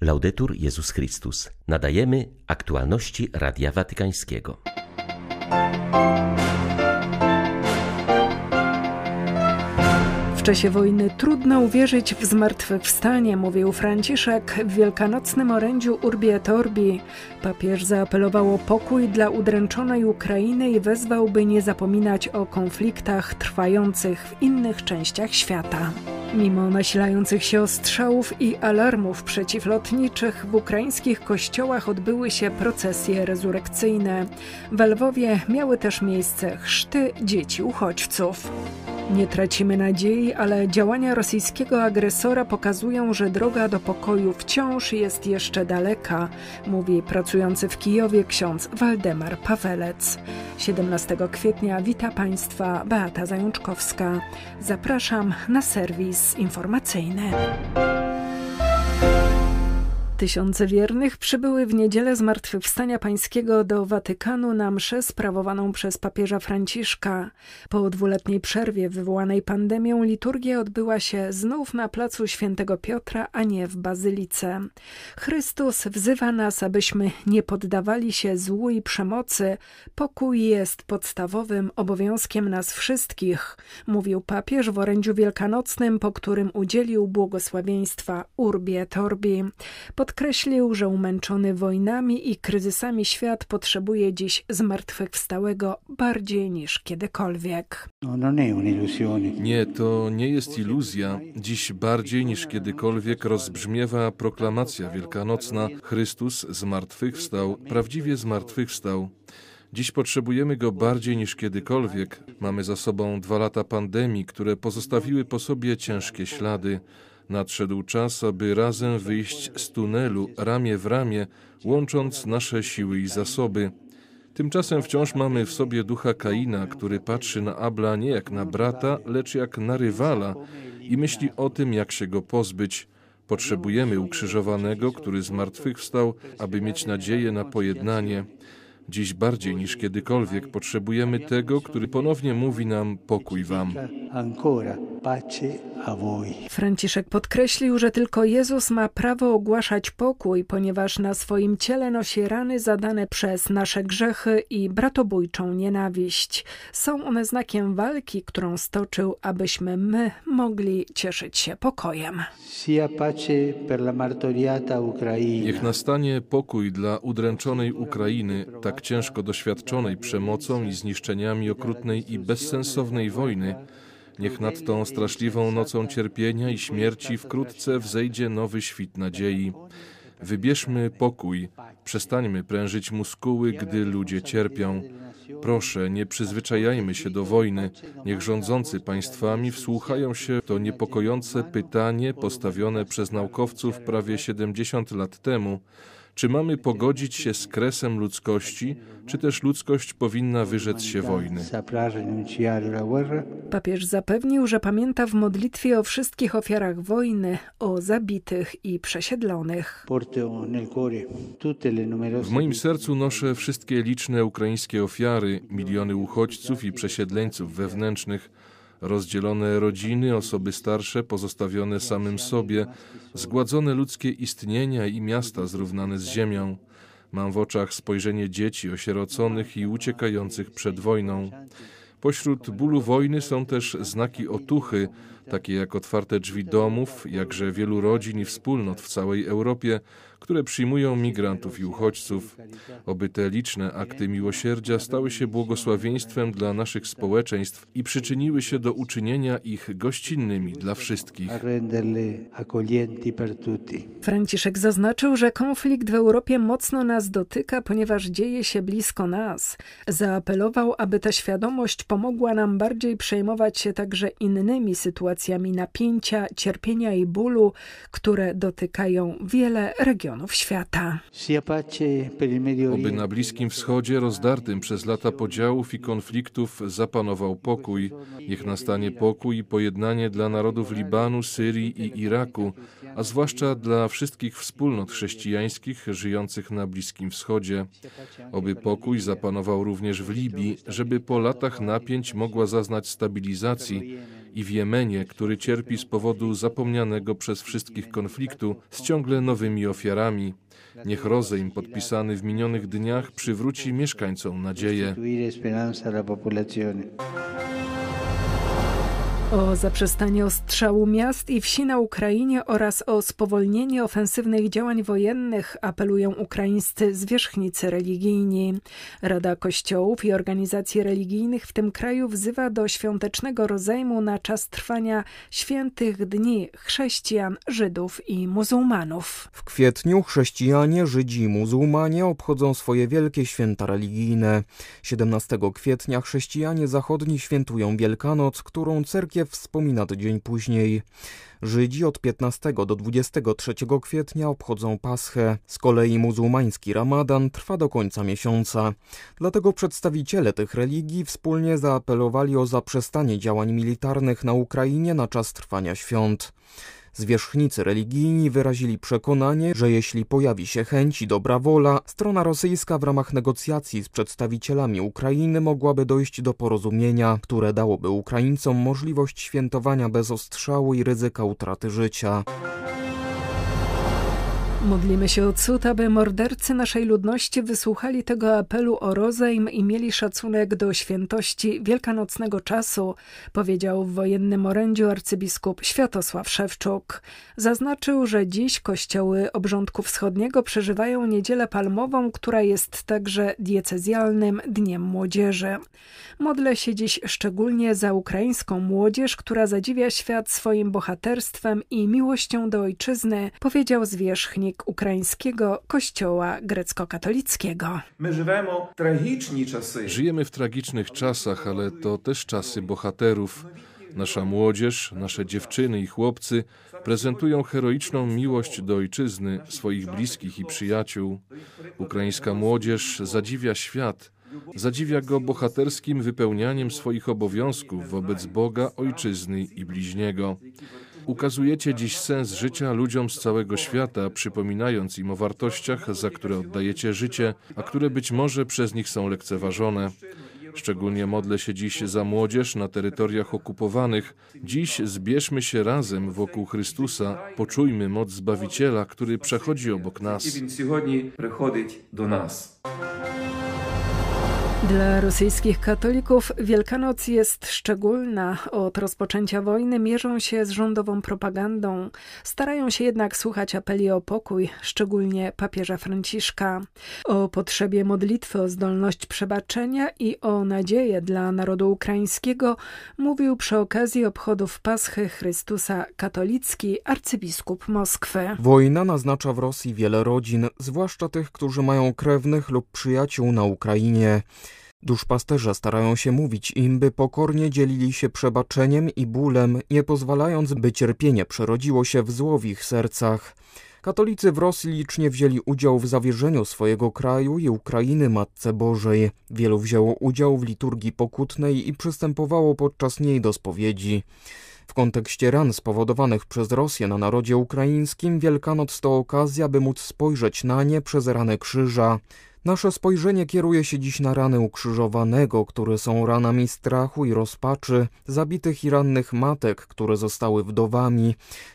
Laudetur Jezus Chrystus. Nadajemy aktualności Radia Watykańskiego. W czasie wojny trudno uwierzyć w zmartwychwstanie, mówił Franciszek w wielkanocnym orędziu Urbi et Orbi. Papież zaapelował o pokój dla udręczonej Ukrainy i wezwał, by nie zapominać o konfliktach trwających w innych częściach świata. Mimo nasilających się ostrzałów i alarmów przeciwlotniczych w ukraińskich kościołach odbyły się procesje rezurekcyjne. W Lwowie miały też miejsce chrzty dzieci uchodźców. Nie tracimy nadziei, ale działania rosyjskiego agresora pokazują, że droga do pokoju wciąż jest jeszcze daleka, mówi pracujący w Kijowie ksiądz Waldemar Pawelec. 17 kwietnia wita Państwa Beata Zajączkowska. Zapraszam na serwis informacyjny. Tysiące wiernych przybyły w niedzielę Zmartwychwstania Pańskiego do Watykanu na mszę sprawowaną przez papieża Franciszka. Po dwuletniej przerwie wywołanej pandemią liturgia odbyła się znów na placu Świętego Piotra, a nie w Bazylice. Chrystus wzywa nas, abyśmy nie poddawali się złu i przemocy. Pokój jest podstawowym obowiązkiem nas wszystkich, mówił papież w orędziu wielkanocnym, po którym udzielił błogosławieństwa Urbi et Orbi. Pod Podkreślił, że umęczony wojnami i kryzysami świat potrzebuje dziś zmartwychwstałego bardziej niż kiedykolwiek. No, nie, to nie jest iluzja. Dziś bardziej niż kiedykolwiek rozbrzmiewa proklamacja wielkanocna: Chrystus zmartwychwstał, prawdziwie zmartwychwstał. Dziś potrzebujemy go bardziej niż kiedykolwiek. Mamy za sobą dwa lata pandemii, które pozostawiły po sobie ciężkie ślady. Nadszedł czas, aby razem wyjść z tunelu ramię w ramię, łącząc nasze siły i zasoby. Tymczasem wciąż mamy w sobie ducha Kaina, który patrzy na Abla nie jak na brata, lecz jak na rywala i myśli o tym, jak się go pozbyć. Potrzebujemy ukrzyżowanego, który zmartwychwstał, aby mieć nadzieję na pojednanie. Dziś bardziej niż kiedykolwiek potrzebujemy tego, który ponownie mówi nam pokój wam. Franciszek podkreślił, że tylko Jezus ma prawo ogłaszać pokój, ponieważ na swoim ciele nosi rany zadane przez nasze grzechy i bratobójczą nienawiść. Są one znakiem walki, którą stoczył, abyśmy my mogli cieszyć się pokojem. Niech nastanie pokój dla udręczonej Ukrainy, tak ciężko doświadczonej przemocą i zniszczeniami okrutnej i bezsensownej wojny, Niech nad tą straszliwą nocą cierpienia i śmierci wkrótce wzejdzie nowy świt nadziei. Wybierzmy pokój, przestańmy prężyć muskuły, gdy ludzie cierpią. Proszę, nie przyzwyczajajmy się do wojny. Niech rządzący państwami wsłuchają się w to niepokojące pytanie postawione przez naukowców prawie 70 lat temu czy mamy pogodzić się z kresem ludzkości, czy też ludzkość powinna wyrzec się wojny? Papież zapewnił, że pamięta w modlitwie o wszystkich ofiarach wojny, o zabitych i przesiedlonych. W moim sercu noszę wszystkie liczne ukraińskie ofiary, miliony uchodźców i przesiedleńców wewnętrznych, rozdzielone rodziny, osoby starsze pozostawione samym sobie, zgładzone ludzkie istnienia i miasta zrównane z ziemią. Mam w oczach spojrzenie dzieci osieroconych i uciekających przed wojną. Pośród bólu wojny są też znaki otuchy, takie jak otwarte drzwi domów, jakże wielu rodzin i wspólnot w całej Europie, które przyjmują migrantów i uchodźców. Oby te liczne akty miłosierdzia stały się błogosławieństwem dla naszych społeczeństw i przyczyniły się do uczynienia ich gościnnymi dla wszystkich. Franciszek zaznaczył, że konflikt w Europie mocno nas dotyka, ponieważ dzieje się blisko nas. Zaapelował, aby ta świadomość pomogła nam bardziej przejmować się także innymi sytuacjami napięcia, cierpienia i bólu, które dotykają wiele regionów świata. Oby na Bliskim Wschodzie, rozdartym przez lata podziałów i konfliktów, zapanował pokój. Niech nastanie pokój i pojednanie dla narodów Libanu, Syrii i Iraku, a zwłaszcza dla wszystkich wspólnot chrześcijańskich żyjących na Bliskim Wschodzie. Oby pokój zapanował również w Libii, żeby po latach napięć mogła zaznać stabilizacji i w Jemenie, który cierpi z powodu zapomnianego przez wszystkich konfliktu z ciągle nowymi ofiarami. Niech rozejm podpisany w minionych dniach przywróci mieszkańcom nadzieję. O zaprzestanie ostrzału miast i wsi na Ukrainie oraz o spowolnienie ofensywnych działań wojennych apelują ukraińscy zwierzchnicy religijni. Rada Kościołów i organizacji religijnych w tym kraju wzywa do świątecznego rozejmu na czas trwania świętych dni chrześcijan, Żydów i muzułmanów. W kwietniu chrześcijanie, Żydzi i muzułmanie obchodzą swoje wielkie święta religijne. 17 kwietnia chrześcijanie zachodni świętują Wielkanoc, którą cerkiew wspomina tydzień później. Żydzi od 15 do 23 kwietnia obchodzą Paschę. Z kolei muzułmański Ramadan trwa do końca miesiąca. Dlatego przedstawiciele tych religii wspólnie zaapelowali o zaprzestanie działań militarnych na Ukrainie na czas trwania świąt. Zwierzchnicy religijni wyrazili przekonanie, że jeśli pojawi się chęć i dobra wola, strona rosyjska w ramach negocjacji z przedstawicielami Ukrainy mogłaby dojść do porozumienia, które dałoby Ukraińcom możliwość świętowania bez ostrzału i ryzyka utraty życia. Modlimy się o cud, aby mordercy naszej ludności wysłuchali tego apelu o rozejm i mieli szacunek do świętości wielkanocnego czasu, powiedział w wojennym orędziu arcybiskup Światosław Szewczuk. Zaznaczył, że dziś kościoły obrządku wschodniego przeżywają niedzielę palmową, która jest także diecezjalnym Dniem Młodzieży. Modlę się dziś szczególnie za ukraińską młodzież, która zadziwia świat swoim bohaterstwem i miłością do ojczyzny, powiedział zwierzchnik ukraińskiego kościoła grecko-katolickiego. Żyjemy w tragicznych czasach, ale to też czasy bohaterów. Nasza młodzież, nasze dziewczyny i chłopcy prezentują heroiczną miłość do ojczyzny, swoich bliskich i przyjaciół. Ukraińska młodzież zadziwia świat. Zadziwia go bohaterskim wypełnianiem swoich obowiązków wobec Boga, ojczyzny i bliźniego. Ukazujecie dziś sens życia ludziom z całego świata, przypominając im o wartościach, za które oddajecie życie, a które być może przez nich są lekceważone. Szczególnie modlę się dziś za młodzież na terytoriach okupowanych. Dziś zbierzmy się razem wokół Chrystusa, poczujmy moc Zbawiciela, który przechodzi obok nas. do nas. Dla rosyjskich katolików Wielkanoc jest szczególna. Od rozpoczęcia wojny mierzą się z rządową propagandą. Starają się jednak słuchać apeli o pokój, szczególnie papieża Franciszka. O potrzebie modlitwy o zdolność przebaczenia i o nadzieję dla narodu ukraińskiego mówił przy okazji obchodów Paschy Chrystusa katolicki arcybiskup Moskwy. Wojna naznacza w Rosji wiele rodzin, zwłaszcza tych, którzy mają krewnych lub przyjaciół na Ukrainie. Duszpasterze starają się mówić im, by pokornie dzielili się przebaczeniem i bólem, nie pozwalając, by cierpienie przerodziło się w zło w ich sercach. Katolicy w Rosji licznie wzięli udział w zawierzeniu swojego kraju i Ukrainy Matce Bożej. Wielu wzięło udział w liturgii pokutnej i przystępowało podczas niej do spowiedzi. W kontekście ran spowodowanych przez Rosję na narodzie ukraińskim Wielkanoc to okazja, by móc spojrzeć na nie przez ranę krzyża. Nasze spojrzenie kieruje się dziś na rany ukrzyżowanego, które są ranami strachu i rozpaczy, zabitych i rannych matek, które zostały wdowami,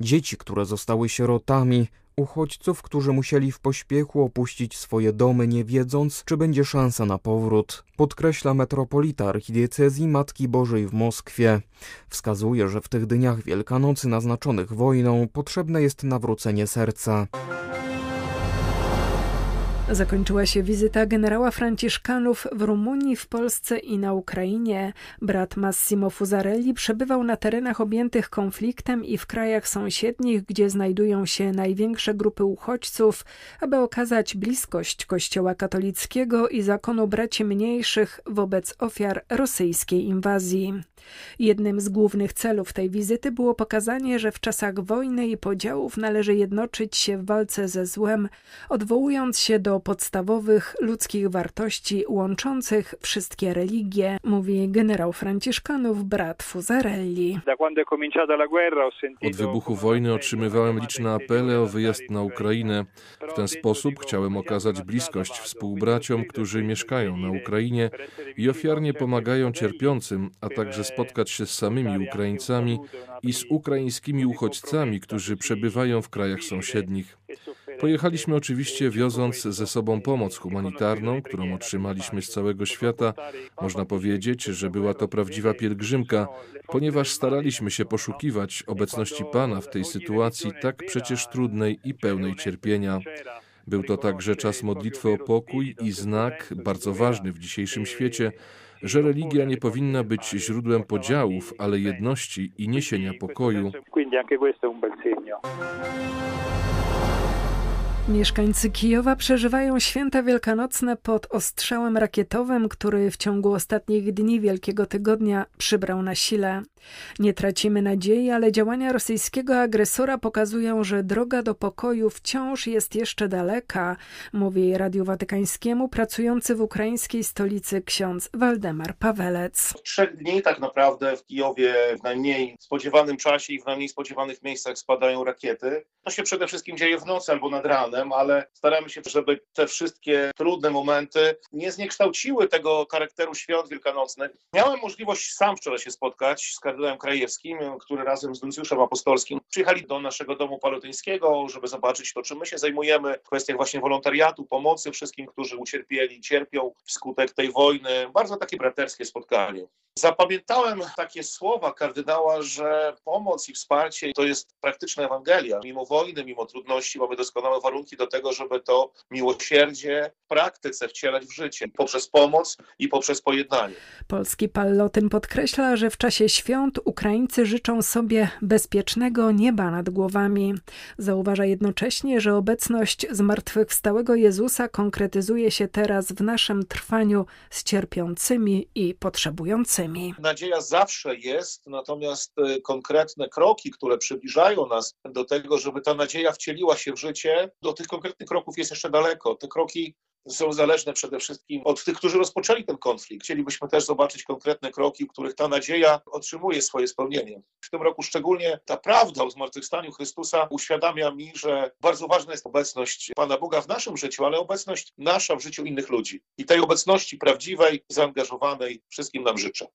dzieci, które zostały sierotami, uchodźców, którzy musieli w pośpiechu opuścić swoje domy, nie wiedząc, czy będzie szansa na powrót. Podkreśla metropolita archidiecezji Matki Bożej w Moskwie. Wskazuje, że w tych dniach Wielkanocy naznaczonych wojną potrzebne jest nawrócenie serca. Zakończyła się wizyta generała Franciszkanów w Rumunii, w Polsce i na Ukrainie. Brat Massimo Fusarelli przebywał na terenach objętych konfliktem i w krajach sąsiednich, gdzie znajdują się największe grupy uchodźców, aby okazać bliskość Kościoła katolickiego i zakonu braci mniejszych wobec ofiar rosyjskiej inwazji. Jednym z głównych celów tej wizyty było pokazanie, że w czasach wojny i podziałów należy jednoczyć się w walce ze złem, odwołując się do do podstawowych ludzkich wartości łączących wszystkie religie, mówi generał Franciszkanów brat Fuzarelli. Od wybuchu wojny otrzymywałem liczne apele o wyjazd na Ukrainę. W ten sposób chciałem okazać bliskość współbraciom, którzy mieszkają na Ukrainie i ofiarnie pomagają cierpiącym, a także spotkać się z samymi Ukraińcami i z ukraińskimi uchodźcami, którzy przebywają w krajach sąsiednich. Pojechaliśmy oczywiście wioząc ze sobą pomoc humanitarną, którą otrzymaliśmy z całego świata. Można powiedzieć, że była to prawdziwa pielgrzymka, ponieważ staraliśmy się poszukiwać obecności Pana w tej sytuacji tak przecież trudnej i pełnej cierpienia. Był to także czas modlitwy o pokój i znak, bardzo ważny w dzisiejszym świecie, że religia nie powinna być źródłem podziałów, ale jedności i niesienia pokoju. Mieszkańcy Kijowa przeżywają święta wielkanocne pod ostrzałem rakietowym, który w ciągu ostatnich dni Wielkiego Tygodnia przybrał na sile. Nie tracimy nadziei, ale działania rosyjskiego agresora pokazują, że droga do pokoju wciąż jest jeszcze daleka, mówi Radiu Watykańskiemu pracujący w ukraińskiej stolicy ksiądz Waldemar Pawelec. Trzech dni tak naprawdę w Kijowie w najmniej spodziewanym czasie i w najmniej spodziewanych miejscach spadają rakiety. To się przede wszystkim dzieje w nocy albo nad ranem ale staramy się, żeby te wszystkie trudne momenty nie zniekształciły tego charakteru świąt wielkanocnych. Miałem możliwość sam wczoraj się spotkać z kardynałem Krajewskim, który razem z nuncjuszem apostolskim przyjechali do naszego domu palotyńskiego, żeby zobaczyć to, czym my się zajmujemy w kwestiach właśnie wolontariatu, pomocy wszystkim, którzy ucierpieli, cierpią wskutek tej wojny. Bardzo takie braterskie spotkanie. Zapamiętałem takie słowa kardynała, że pomoc i wsparcie to jest praktyczna Ewangelia. Mimo wojny, mimo trudności mamy doskonałe warunki do tego, żeby to miłosierdzie w praktyce wcielać w życie poprzez pomoc i poprzez pojednanie. Polski Pallotyn podkreśla, że w czasie świąt Ukraińcy życzą sobie bezpiecznego nieba nad głowami. Zauważa jednocześnie, że obecność zmartwychwstałego Jezusa konkretyzuje się teraz w naszym trwaniu z cierpiącymi i potrzebującymi. Nadzieja zawsze jest, natomiast y, konkretne kroki, które przybliżają nas do tego, żeby ta nadzieja wcieliła się w życie, do tych konkretnych kroków jest jeszcze daleko. Te kroki są zależne przede wszystkim od tych, którzy rozpoczęli ten konflikt. Chcielibyśmy też zobaczyć konkretne kroki, w których ta nadzieja otrzymuje swoje spełnienie. W tym roku szczególnie ta prawda o zmartwychwstaniu Chrystusa uświadamia mi, że bardzo ważna jest obecność Pana Boga w naszym życiu, ale obecność nasza w życiu innych ludzi. I tej obecności prawdziwej, zaangażowanej wszystkim nam życzę.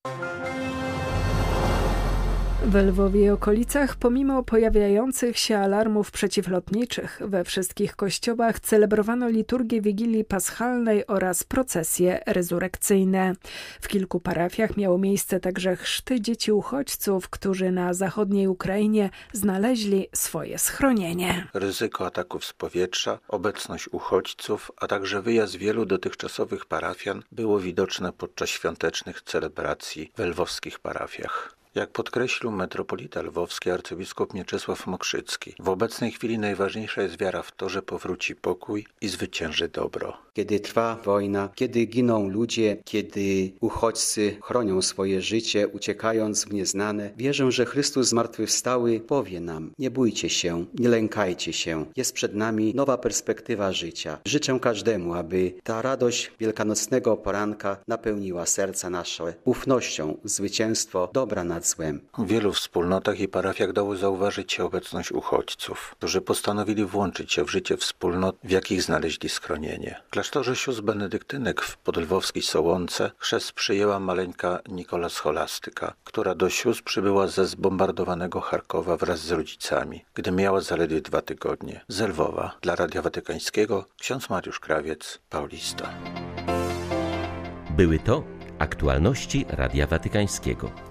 W Lwowie i okolicach, pomimo pojawiających się alarmów przeciwlotniczych, we wszystkich kościołach celebrowano liturgię Wigilii Paschalnej oraz procesje rezurekcyjne. W kilku parafiach miało miejsce także chrzty dzieci uchodźców, którzy na zachodniej Ukrainie znaleźli swoje schronienie. Ryzyko ataków z powietrza, obecność uchodźców, a także wyjazd wielu dotychczasowych parafian było widoczne podczas świątecznych celebracji w lwowskich parafiach. Jak podkreślił metropolita lwowski arcybiskup Mieczysław Mokrzycki, w obecnej chwili najważniejsza jest wiara w to, że powróci pokój i zwycięży dobro. Kiedy trwa wojna, kiedy giną ludzie, kiedy uchodźcy chronią swoje życie, uciekając w nieznane, wierzę, że Chrystus zmartwychwstały powie nam: Nie bójcie się, nie lękajcie się. Jest przed nami nowa perspektywa życia. Życzę każdemu, aby ta radość wielkanocnego poranka napełniła serca nasze ufnością, zwycięstwo dobra nad złem. W wielu wspólnotach i parafiach dało zauważyć się obecność uchodźców, którzy postanowili włączyć się w życie wspólnot, w jakich znaleźli schronienie. W klasztorze sióstr benedyktynek w podlwowskiej Sołonce chrzest przyjęła maleńka Nikola Scholastyka, która do sióstr przybyła ze zbombardowanego Charkowa wraz z rodzicami, gdy miała zaledwie dwa tygodnie. Z Lwowa dla Radia Watykańskiego ksiądz Mariusz Krawiec, Paulista. Były to aktualności Radia Watykańskiego.